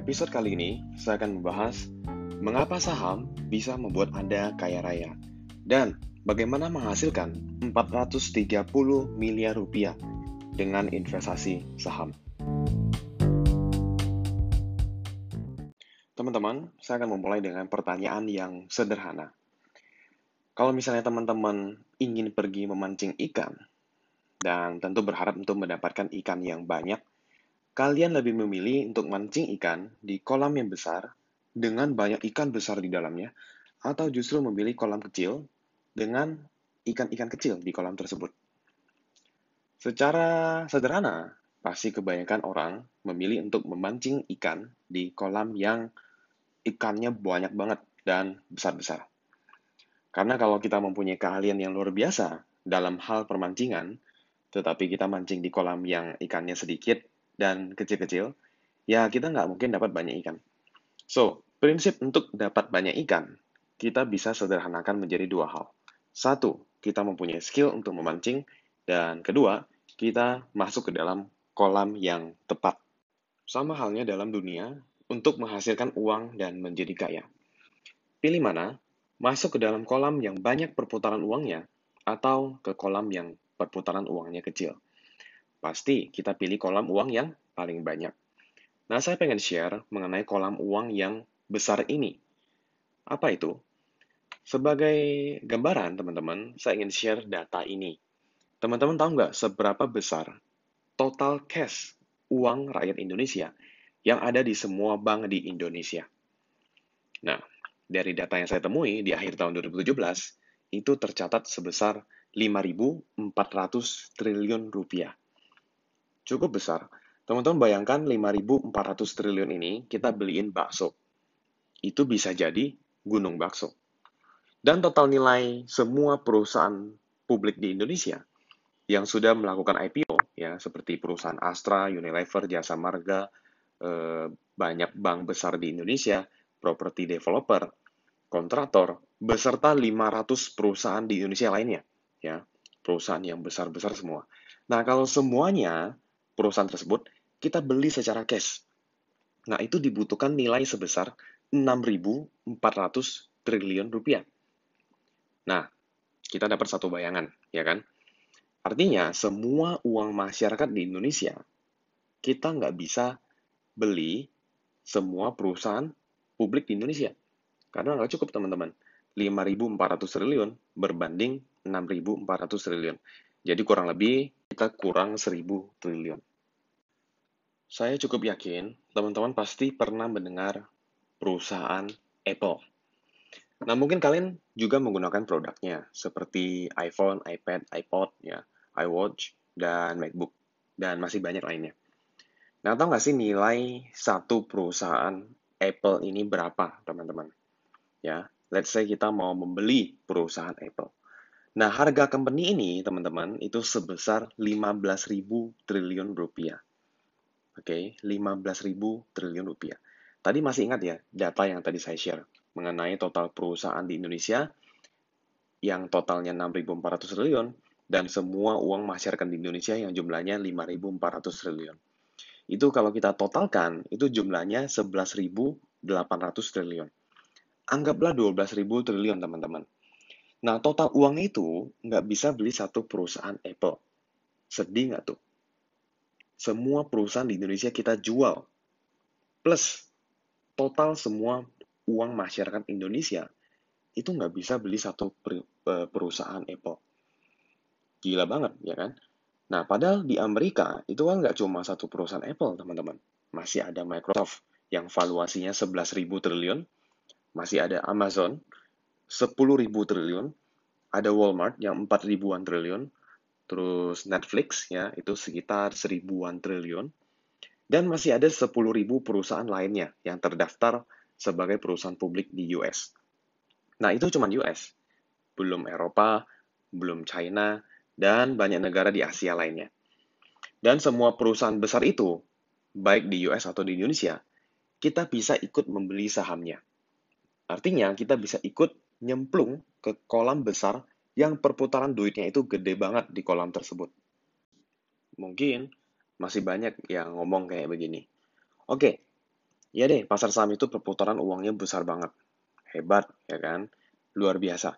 episode kali ini, saya akan membahas mengapa saham bisa membuat Anda kaya raya dan bagaimana menghasilkan 430 miliar rupiah dengan investasi saham. Teman-teman, saya akan memulai dengan pertanyaan yang sederhana. Kalau misalnya teman-teman ingin pergi memancing ikan, dan tentu berharap untuk mendapatkan ikan yang banyak, Kalian lebih memilih untuk mancing ikan di kolam yang besar dengan banyak ikan besar di dalamnya, atau justru memilih kolam kecil dengan ikan-ikan kecil di kolam tersebut. Secara sederhana, pasti kebanyakan orang memilih untuk memancing ikan di kolam yang ikannya banyak banget dan besar-besar. Karena kalau kita mempunyai keahlian yang luar biasa dalam hal permancingan, tetapi kita mancing di kolam yang ikannya sedikit dan kecil-kecil, ya kita nggak mungkin dapat banyak ikan. So, prinsip untuk dapat banyak ikan, kita bisa sederhanakan menjadi dua hal. Satu, kita mempunyai skill untuk memancing, dan kedua, kita masuk ke dalam kolam yang tepat. Sama halnya dalam dunia, untuk menghasilkan uang dan menjadi kaya. Pilih mana? Masuk ke dalam kolam yang banyak perputaran uangnya, atau ke kolam yang perputaran uangnya kecil pasti kita pilih kolam uang yang paling banyak. Nah, saya pengen share mengenai kolam uang yang besar ini. Apa itu? Sebagai gambaran, teman-teman, saya ingin share data ini. Teman-teman tahu nggak seberapa besar total cash uang rakyat Indonesia yang ada di semua bank di Indonesia? Nah, dari data yang saya temui di akhir tahun 2017, itu tercatat sebesar 5.400 triliun rupiah cukup besar. Teman-teman bayangkan 5.400 triliun ini kita beliin bakso. Itu bisa jadi gunung bakso. Dan total nilai semua perusahaan publik di Indonesia yang sudah melakukan IPO, ya seperti perusahaan Astra, Unilever, Jasa Marga, eh, banyak bank besar di Indonesia, property developer, kontraktor, beserta 500 perusahaan di Indonesia lainnya, ya perusahaan yang besar-besar semua. Nah, kalau semuanya perusahaan tersebut, kita beli secara cash. Nah, itu dibutuhkan nilai sebesar 6.400 triliun rupiah. Nah, kita dapat satu bayangan, ya kan? Artinya, semua uang masyarakat di Indonesia, kita nggak bisa beli semua perusahaan publik di Indonesia. Karena nggak cukup, teman-teman. 5.400 triliun berbanding 6.400 triliun. Jadi kurang lebih kita kurang 1.000 triliun. Saya cukup yakin teman-teman pasti pernah mendengar perusahaan Apple. Nah, mungkin kalian juga menggunakan produknya seperti iPhone, iPad, iPod, ya, iWatch, dan MacBook, dan masih banyak lainnya. Nah, tahu nggak sih nilai satu perusahaan Apple ini berapa, teman-teman? Ya, let's say kita mau membeli perusahaan Apple. Nah, harga company ini, teman-teman, itu sebesar 15.000 triliun rupiah. Oke, okay, 15.000 triliun rupiah. Tadi masih ingat ya data yang tadi saya share mengenai total perusahaan di Indonesia yang totalnya 6.400 triliun dan semua uang masyarakat di Indonesia yang jumlahnya 5.400 triliun. Itu kalau kita totalkan, itu jumlahnya 11.800 triliun. Anggaplah 12.000 triliun, teman-teman. Nah, total uang itu nggak bisa beli satu perusahaan Apple. Sedih nggak tuh? Semua perusahaan di Indonesia kita jual. Plus, total semua uang masyarakat Indonesia itu nggak bisa beli satu e, perusahaan Apple. Gila banget, ya kan? Nah, padahal di Amerika itu kan nggak cuma satu perusahaan Apple, teman-teman. Masih ada Microsoft yang valuasinya 11.000 triliun, masih ada Amazon 10.000 triliun, ada Walmart yang 4 ribuan triliun, terus Netflix ya itu sekitar seribuan triliun, dan masih ada 10.000 perusahaan lainnya yang terdaftar sebagai perusahaan publik di US. Nah itu cuma US, belum Eropa, belum China, dan banyak negara di Asia lainnya. Dan semua perusahaan besar itu, baik di US atau di Indonesia, kita bisa ikut membeli sahamnya. Artinya kita bisa ikut nyemplung ke kolam besar yang perputaran duitnya itu gede banget di kolam tersebut. Mungkin masih banyak yang ngomong kayak begini. Oke, Ya deh, pasar saham itu perputaran uangnya besar banget. Hebat, ya kan? Luar biasa.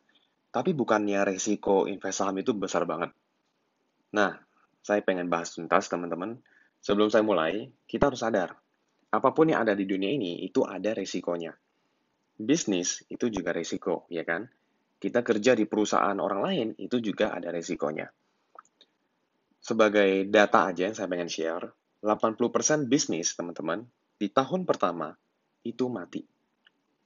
Tapi bukannya resiko invest saham itu besar banget. Nah, saya pengen bahas tuntas, teman-teman. Sebelum saya mulai, kita harus sadar, apa pun yang ada di dunia ini, itu ada resikonya. Bisnis itu juga resiko, ya kan? Kita kerja di perusahaan orang lain, itu juga ada resikonya. Sebagai data aja yang saya pengen share, 80% bisnis, teman-teman, di tahun pertama itu mati.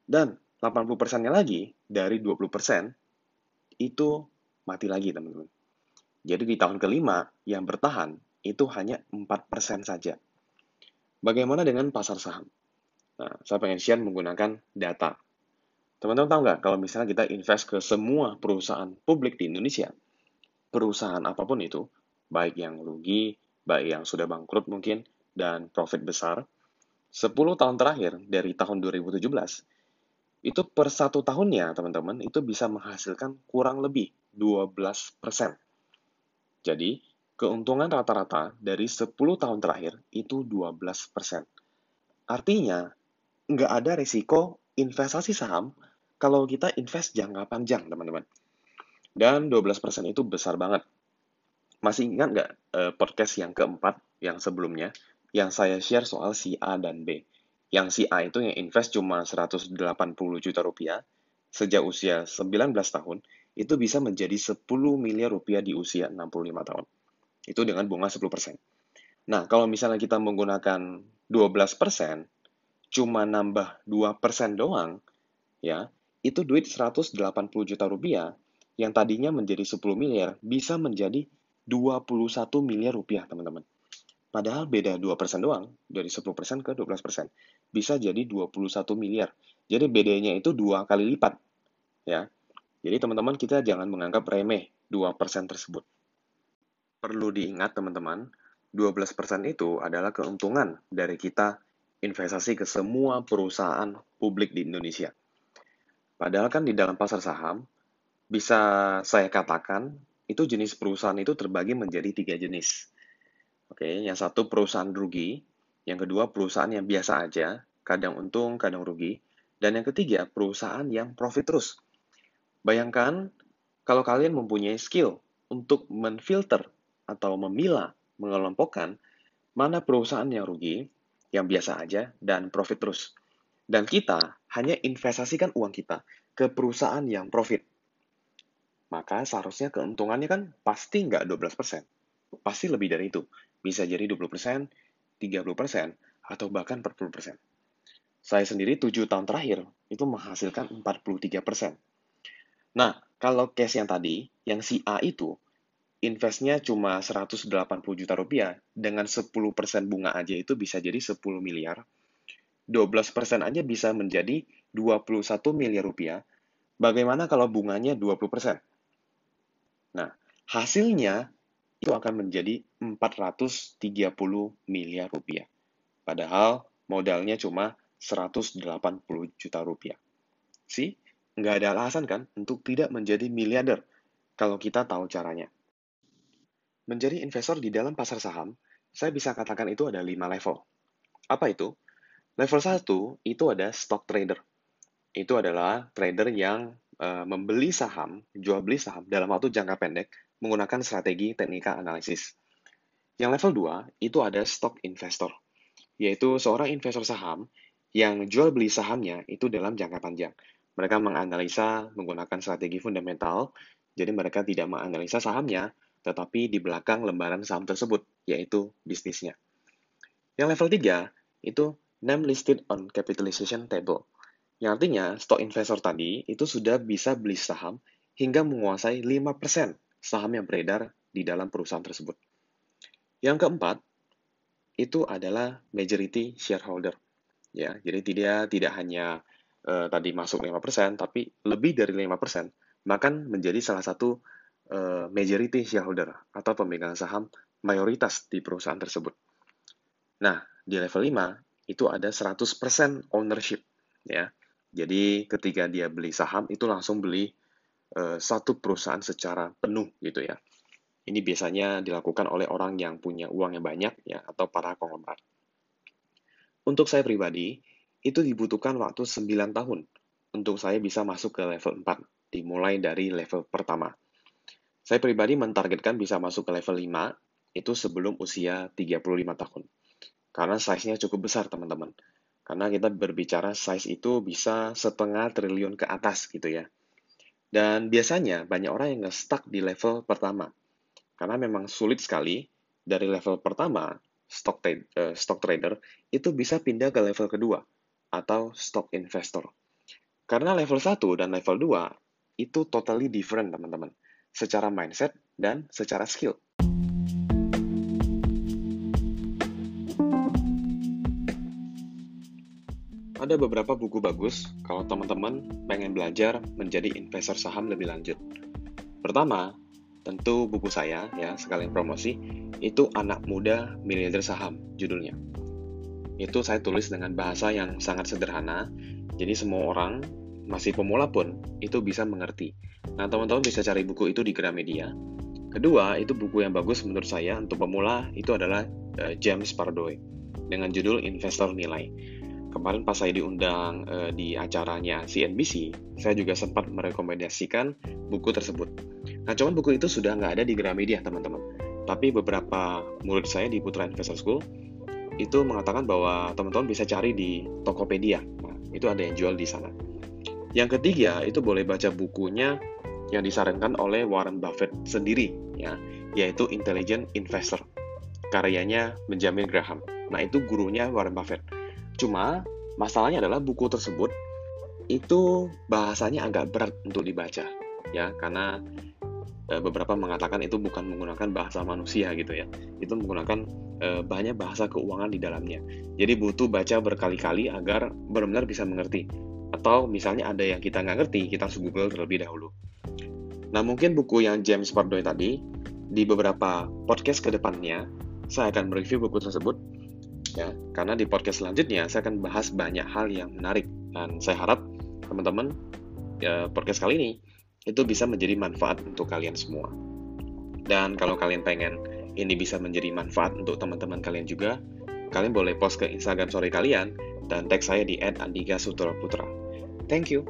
Dan 80%-nya lagi dari 20% itu mati lagi, teman-teman. Jadi di tahun kelima yang bertahan itu hanya 4% saja. Bagaimana dengan pasar saham? Nah, saya pengen share menggunakan data. Teman-teman tahu nggak kalau misalnya kita invest ke semua perusahaan publik di Indonesia, perusahaan apa pun itu, baik yang rugi, baik yang sudah bangkrut mungkin, dan profit besar, 10 tahun terakhir dari tahun 2017, itu per satu tahunnya, teman-teman, itu bisa menghasilkan kurang lebih 12%. Jadi, keuntungan rata-rata dari 10 tahun terakhir itu 12%. Artinya, nggak ada risiko investasi saham kalau kita invest jangka panjang, teman-teman. Dan 12% itu besar banget. Masih ingat nggak eh, podcast yang keempat, yang sebelumnya, yang saya share soal si A dan B. Yang si A itu yang invest cuma 180 juta rupiah sejak usia 19 tahun, itu bisa menjadi 10 miliar rupiah di usia 65 tahun. Itu dengan bunga 10%. Nah, kalau misalnya kita menggunakan 12%, cuma nambah 2% doang, ya, itu duit 180 juta rupiah yang tadinya menjadi 10 miliar bisa menjadi 21 miliar rupiah, teman-teman. Padahal beda 2% doang, dari 10% ke 12%. Bisa jadi 21 miliar. Jadi bedanya itu dua kali lipat. ya. Jadi teman-teman kita jangan menganggap remeh 2% tersebut. Perlu diingat teman-teman, 12% itu adalah keuntungan dari kita investasi ke semua perusahaan publik di Indonesia. Padahal kan di dalam pasar saham, bisa saya katakan, itu jenis perusahaan itu terbagi menjadi tiga jenis. Oke, yang satu perusahaan rugi, yang kedua perusahaan yang biasa aja, kadang untung, kadang rugi, dan yang ketiga perusahaan yang profit terus. Bayangkan kalau kalian mempunyai skill untuk menfilter atau memilah, mengelompokkan mana perusahaan yang rugi, yang biasa aja, dan profit terus. Dan kita hanya investasikan uang kita ke perusahaan yang profit. Maka seharusnya keuntungannya kan pasti nggak 12%. Pasti lebih dari itu. Bisa jadi 20%, 30%, atau bahkan 40%. Saya sendiri 7 tahun terakhir itu menghasilkan 43%. Nah, kalau case yang tadi, yang si A itu, investnya cuma 180 juta rupiah, dengan 10% bunga aja itu bisa jadi 10 miliar. 12% aja bisa menjadi 21 miliar rupiah. Bagaimana kalau bunganya 20%? Nah, hasilnya itu akan menjadi 430 miliar rupiah. Padahal modalnya cuma 180 juta rupiah. Sih, nggak ada alasan kan untuk tidak menjadi miliarder kalau kita tahu caranya. Menjadi investor di dalam pasar saham, saya bisa katakan itu ada lima level. Apa itu? Level 1 itu ada stock trader. Itu adalah trader yang uh, membeli saham, jual beli saham dalam waktu jangka pendek menggunakan strategi teknika analisis. Yang level 2 itu ada stock investor, yaitu seorang investor saham yang jual beli sahamnya itu dalam jangka panjang. Mereka menganalisa menggunakan strategi fundamental, jadi mereka tidak menganalisa sahamnya, tetapi di belakang lembaran saham tersebut, yaitu bisnisnya. Yang level 3 itu name listed on capitalization table, yang artinya stock investor tadi itu sudah bisa beli saham hingga menguasai 5% saham yang beredar di dalam perusahaan tersebut. Yang keempat, itu adalah majority shareholder. Ya, jadi tidak tidak hanya uh, tadi masuk 5%, tapi lebih dari 5%, bahkan menjadi salah satu uh, majority shareholder atau pemegang saham mayoritas di perusahaan tersebut. Nah, di level 5 itu ada 100% ownership ya. Jadi ketika dia beli saham itu langsung beli Eh, satu perusahaan secara penuh gitu ya. Ini biasanya dilakukan oleh orang yang punya uang yang banyak ya atau para konglomerat. Untuk saya pribadi, itu dibutuhkan waktu 9 tahun untuk saya bisa masuk ke level 4, dimulai dari level pertama. Saya pribadi mentargetkan bisa masuk ke level 5 itu sebelum usia 35 tahun. Karena size-nya cukup besar, teman-teman. Karena kita berbicara size itu bisa setengah triliun ke atas gitu ya. Dan biasanya banyak orang yang nge-stuck di level pertama. Karena memang sulit sekali dari level pertama, stock, uh, stock trader, itu bisa pindah ke level kedua, atau stock investor. Karena level 1 dan level 2 itu totally different, teman-teman secara mindset, dan secara skill. Ada beberapa buku bagus kalau teman-teman pengen belajar menjadi investor saham lebih lanjut. Pertama, tentu buku saya ya sekalian promosi itu anak muda miliarder saham judulnya. Itu saya tulis dengan bahasa yang sangat sederhana, jadi semua orang masih pemula pun itu bisa mengerti Nah, teman-teman bisa cari buku itu di Gramedia. Kedua, itu buku yang bagus menurut saya untuk pemula itu adalah uh, James Pardoe dengan judul Investor Nilai. Kemarin pas saya diundang uh, di acaranya CNBC, saya juga sempat merekomendasikan buku tersebut. Nah, cuman buku itu sudah nggak ada di Gramedia, teman-teman. Tapi beberapa murid saya di Putra Investor School itu mengatakan bahwa teman-teman bisa cari di Tokopedia. Nah, itu ada yang jual di sana. Yang ketiga, itu boleh baca bukunya yang disarankan oleh Warren Buffett sendiri, ya, yaitu Intelligent Investor. Karyanya Benjamin Graham. Nah, itu gurunya Warren Buffett. Cuma, masalahnya adalah buku tersebut itu bahasanya agak berat untuk dibaca, ya, karena e, beberapa mengatakan itu bukan menggunakan bahasa manusia gitu ya. Itu menggunakan e, banyak bahasa keuangan di dalamnya. Jadi butuh baca berkali-kali agar benar-benar bisa mengerti. Atau misalnya ada yang kita nggak ngerti, kita harus Google terlebih dahulu. Nah, mungkin buku yang James Pardoe tadi, di beberapa podcast ke depannya, saya akan mereview buku tersebut. Ya, karena di podcast selanjutnya, saya akan bahas banyak hal yang menarik. Dan saya harap teman-teman, ya, podcast kali ini, itu bisa menjadi manfaat untuk kalian semua. Dan kalau kalian pengen ini bisa menjadi manfaat untuk teman-teman kalian juga, kalian boleh post ke Instagram story kalian dan tag saya di @andika Thank you.